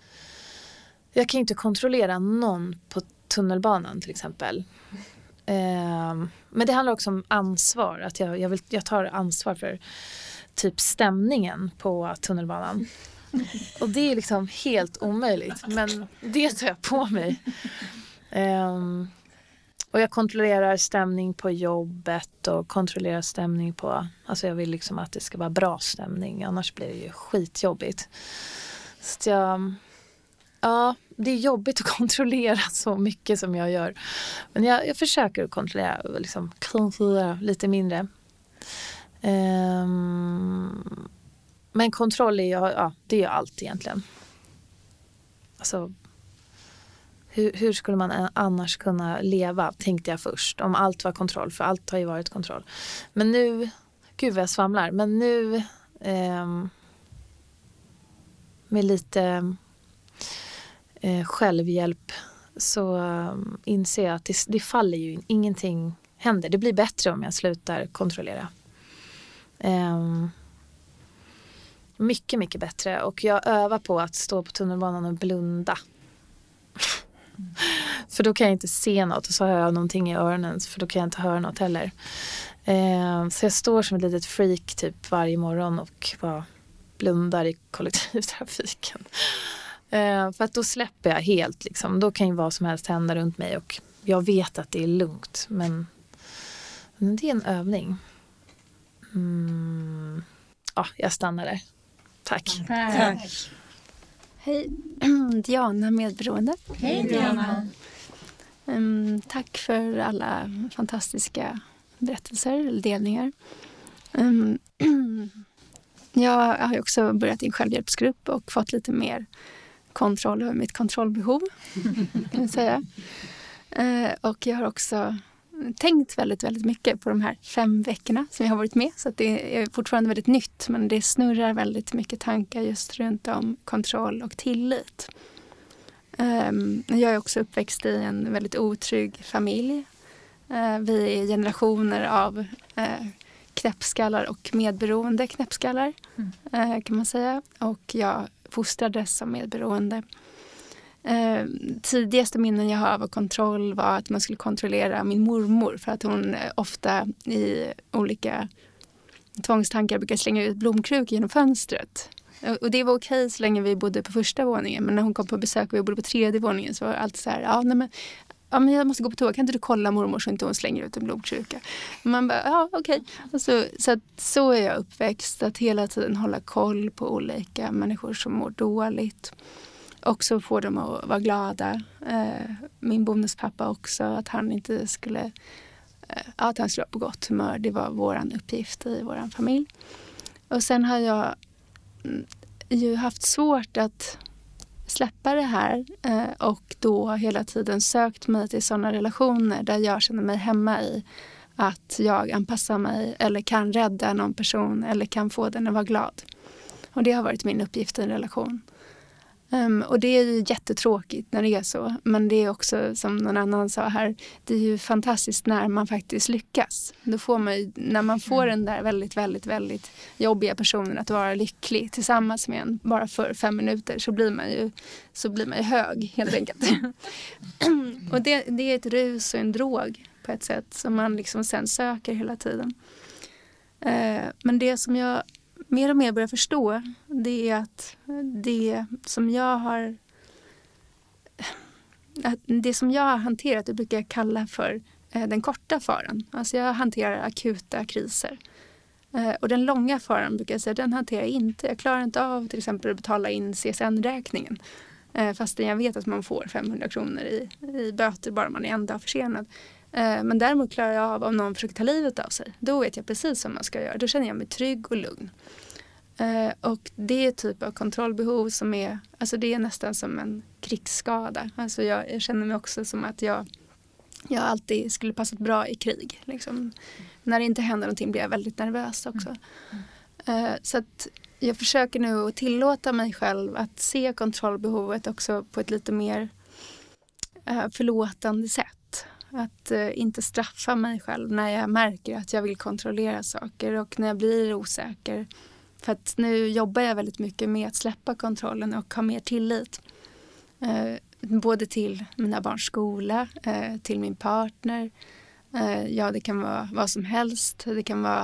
jag kan inte kontrollera någon på tunnelbanan till exempel. Eh, men det handlar också om ansvar, att jag, jag, vill, jag tar ansvar för typ stämningen på tunnelbanan. Och det är liksom helt omöjligt men det tar jag på mig. Um, och jag kontrollerar stämning på jobbet och kontrollerar stämning på, alltså jag vill liksom att det ska vara bra stämning annars blir det ju skitjobbigt. Så jag, ja, det är jobbigt att [LAUGHS] kontrollera så mycket som jag gör. Men jag, jag försöker att kontrollera, liksom, kontrollera lite mindre. Um, men kontroll är ju, ja, det är ju allt egentligen. Alltså hur, hur, skulle man annars kunna leva, tänkte jag först. Om allt var kontroll, för allt har ju varit kontroll. Men nu, gud vad jag svamlar, men nu eh, med lite eh, självhjälp så eh, inser jag att det, det faller ju, ingenting händer. Det blir bättre om jag slutar kontrollera. Eh, mycket, mycket bättre. Och jag övar på att stå på tunnelbanan och blunda. [LAUGHS] För då kan jag inte se något och så har jag någonting i öronen för då kan jag inte höra något heller. Eh, så jag står som ett litet freak typ varje morgon och bara blundar i kollektivtrafiken. [LAUGHS] Eh, för att då släpper jag helt liksom. Då kan ju vad som helst hända runt mig och jag vet att det är lugnt men, men det är en övning. Mm. Ja, jag stannar där. Tack. Tack. Hej, [CLEARS THROAT] Diana Medberoende. Hej Diana. Um, tack för alla fantastiska berättelser eller delningar. Um, [CLEARS THROAT] jag har också börjat i en självhjälpsgrupp och fått lite mer kontroll över mitt kontrollbehov. kan jag säga. Uh, och jag har också tänkt väldigt, väldigt mycket på de här fem veckorna som jag har varit med. Så det är fortfarande väldigt nytt men det snurrar väldigt mycket tankar just runt om kontroll och tillit. Um, jag är också uppväxt i en väldigt otrygg familj. Uh, vi är generationer av uh, knäppskallar och medberoende knäppskallar mm. uh, kan man säga. Och jag fostrades som medberoende. Eh, tidigaste minnen jag har av kontroll var att man skulle kontrollera min mormor för att hon eh, ofta i olika tvångstankar brukar slänga ut blomkrukor genom fönstret. Och det var okej så länge vi bodde på första våningen men när hon kom på besök och vi bodde på tredje våningen så var det alltid så här, ja, nej, men, ja, men jag måste gå på toa, kan inte du kolla mormor så inte hon slänger ut en blomkruka? Man bara, ja okej. Okay. Så, så, att, så är jag uppväxt, att hela tiden hålla koll på olika människor som mår dåligt också få dem att vara glada. Eh, min bonuspappa också, att han inte skulle eh, att han skulle vara på gott humör. Det var vår uppgift i vår familj. Och sen har jag mm, ju haft svårt att släppa det här eh, och då hela tiden sökt mig till sådana relationer där jag känner mig hemma i att jag anpassar mig eller kan rädda någon person eller kan få den att vara glad. Och det har varit min uppgift i en relation. Um, och det är ju jättetråkigt när det är så. Men det är också som någon annan sa här, det är ju fantastiskt när man faktiskt lyckas. Då får man ju, när man får den där väldigt, väldigt, väldigt jobbiga personen att vara lycklig tillsammans med en bara för fem minuter så blir man ju, så blir man ju hög helt enkelt. [LAUGHS] och det, det är ett rus och en drog på ett sätt som man liksom sen söker hela tiden. Uh, men det som jag mer och mer börjar förstå det är att det som jag har det som jag har hanterat det brukar jag kalla för eh, den korta faran. Alltså jag hanterar akuta kriser. Eh, och den långa faran brukar jag säga, den hanterar jag inte. Jag klarar inte av till exempel att betala in CSN-räkningen. Eh, fastän jag vet att man får 500 kronor i, i böter bara man är en dag försenad. Men däremot klarar jag av om någon försöker ta livet av sig. Då vet jag precis vad man ska göra. Då känner jag mig trygg och lugn. Eh, och det är typ av kontrollbehov som är, alltså det är nästan som en krigsskada. Alltså jag, jag känner mig också som att jag, jag alltid skulle passat bra i krig. Liksom. När det inte händer någonting blir jag väldigt nervös också. Mm. Eh, så att jag försöker nu att tillåta mig själv att se kontrollbehovet också på ett lite mer eh, förlåtande sätt. Att eh, inte straffa mig själv när jag märker att jag vill kontrollera saker och när jag blir osäker för att nu jobbar jag väldigt mycket med att släppa kontrollen och ha mer tillit. Eh, både till mina barns skola, eh, till min partner. Eh, ja, det kan vara vad som helst. Det kan vara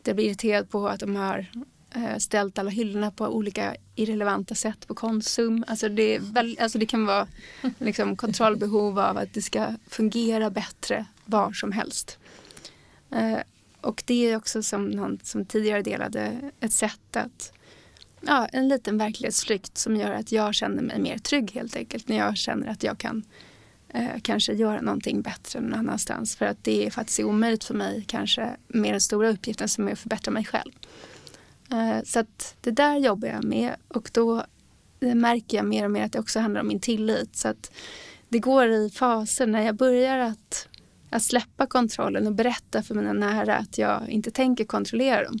att jag blir irriterad på att de har Eh, ställt alla hyllorna på olika irrelevanta sätt på Konsum. Alltså det, väl, alltså det kan vara liksom, kontrollbehov av att det ska fungera bättre var som helst. Eh, och det är också som någon som tidigare delade ett sätt att ja, en liten verklighetsflykt som gör att jag känner mig mer trygg helt enkelt när jag känner att jag kan eh, kanske göra någonting bättre någon annanstans för att det är faktiskt omöjligt för mig kanske med den stora uppgiften som är att förbättra mig själv. Eh, så att det där jobbar jag med och då eh, märker jag mer och mer att det också handlar om min tillit så att det går i faser när jag börjar att att släppa kontrollen och berätta för mina nära att jag inte tänker kontrollera dem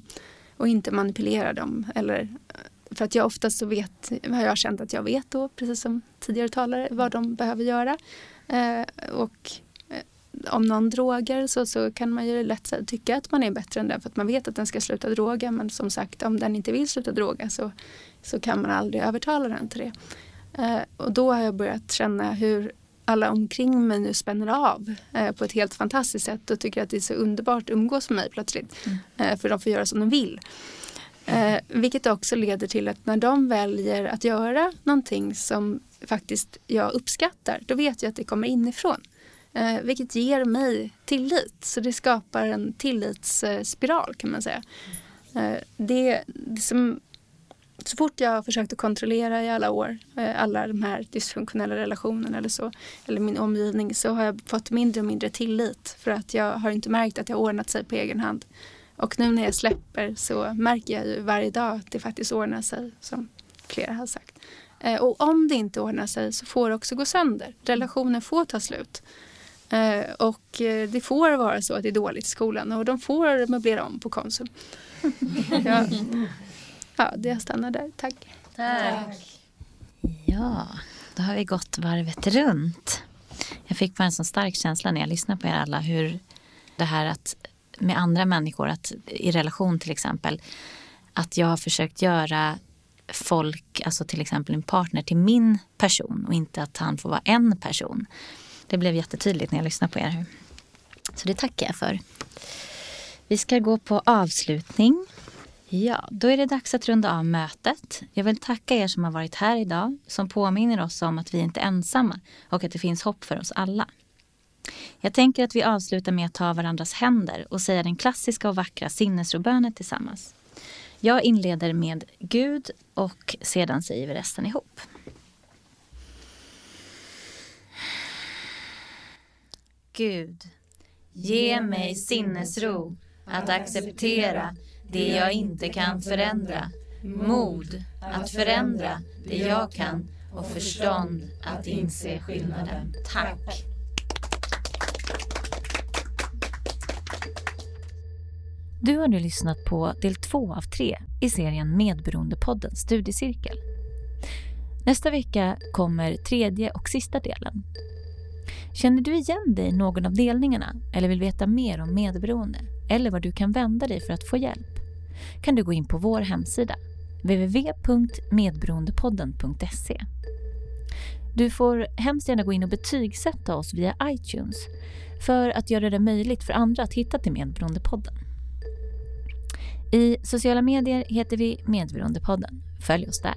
och inte manipulera dem. Eller, eh, för att jag oftast så vet, har jag känt att jag vet då, precis som tidigare talare, vad de behöver göra. Och om någon drogar så, så kan man ju lätt tycka att man är bättre än den för att man vet att den ska sluta droga. Men som sagt, om den inte vill sluta droga så, så kan man aldrig övertala den till det. Eh, och då har jag börjat känna hur alla omkring mig nu spänner av eh, på ett helt fantastiskt sätt och tycker att det är så underbart att umgås med mig plötsligt. Mm. Eh, för de får göra som de vill. Eh, vilket också leder till att när de väljer att göra någonting som faktiskt jag uppskattar, då vet jag att det kommer inifrån. Eh, vilket ger mig tillit. Så det skapar en tillitsspiral kan man säga. Eh, det, det som så fort jag har försökt att kontrollera i alla år, eh, alla de här dysfunktionella relationerna eller så, eller min omgivning, så har jag fått mindre och mindre tillit för att jag har inte märkt att jag ordnat sig på egen hand. Och nu när jag släpper så märker jag ju varje dag att det faktiskt ordnar sig, som flera har sagt. Eh, och om det inte ordnar sig så får det också gå sönder. Relationer får ta slut. Eh, och det får vara så att det är dåligt i skolan och de får möblera om på Konsum. [LAUGHS] ja. Ja, jag stannar där. Tack. Tack. Ja, då har vi gått varvet runt. Jag fick bara en så stark känsla när jag lyssnade på er alla hur det här att med andra människor, att i relation till exempel, att jag har försökt göra folk, alltså till exempel en partner till min person och inte att han får vara en person. Det blev jättetydligt när jag lyssnade på er. Så det tackar jag för. Vi ska gå på avslutning. Ja, då är det dags att runda av mötet. Jag vill tacka er som har varit här idag, som påminner oss om att vi inte är ensamma och att det finns hopp för oss alla. Jag tänker att vi avslutar med att ta varandras händer och säga den klassiska och vackra sinnesrobönen tillsammans. Jag inleder med Gud och sedan säger vi resten ihop. Gud, ge mig sinnesro att acceptera det jag inte kan förändra. Mod att förändra det jag kan och förstånd att inse skillnaden. Tack! Du har nu lyssnat på del två av tre i serien Medberoendepodden studiecirkel. Nästa vecka kommer tredje och sista delen. Känner du igen dig i någon av delningarna eller vill veta mer om medberoende eller var du kan vända dig för att få hjälp? kan du gå in på vår hemsida www.medberoendepodden.se Du får hemskt gärna gå in och betygsätta oss via iTunes för att göra det möjligt för andra att hitta till Medberoendepodden. I sociala medier heter vi Medberoendepodden. Följ oss där.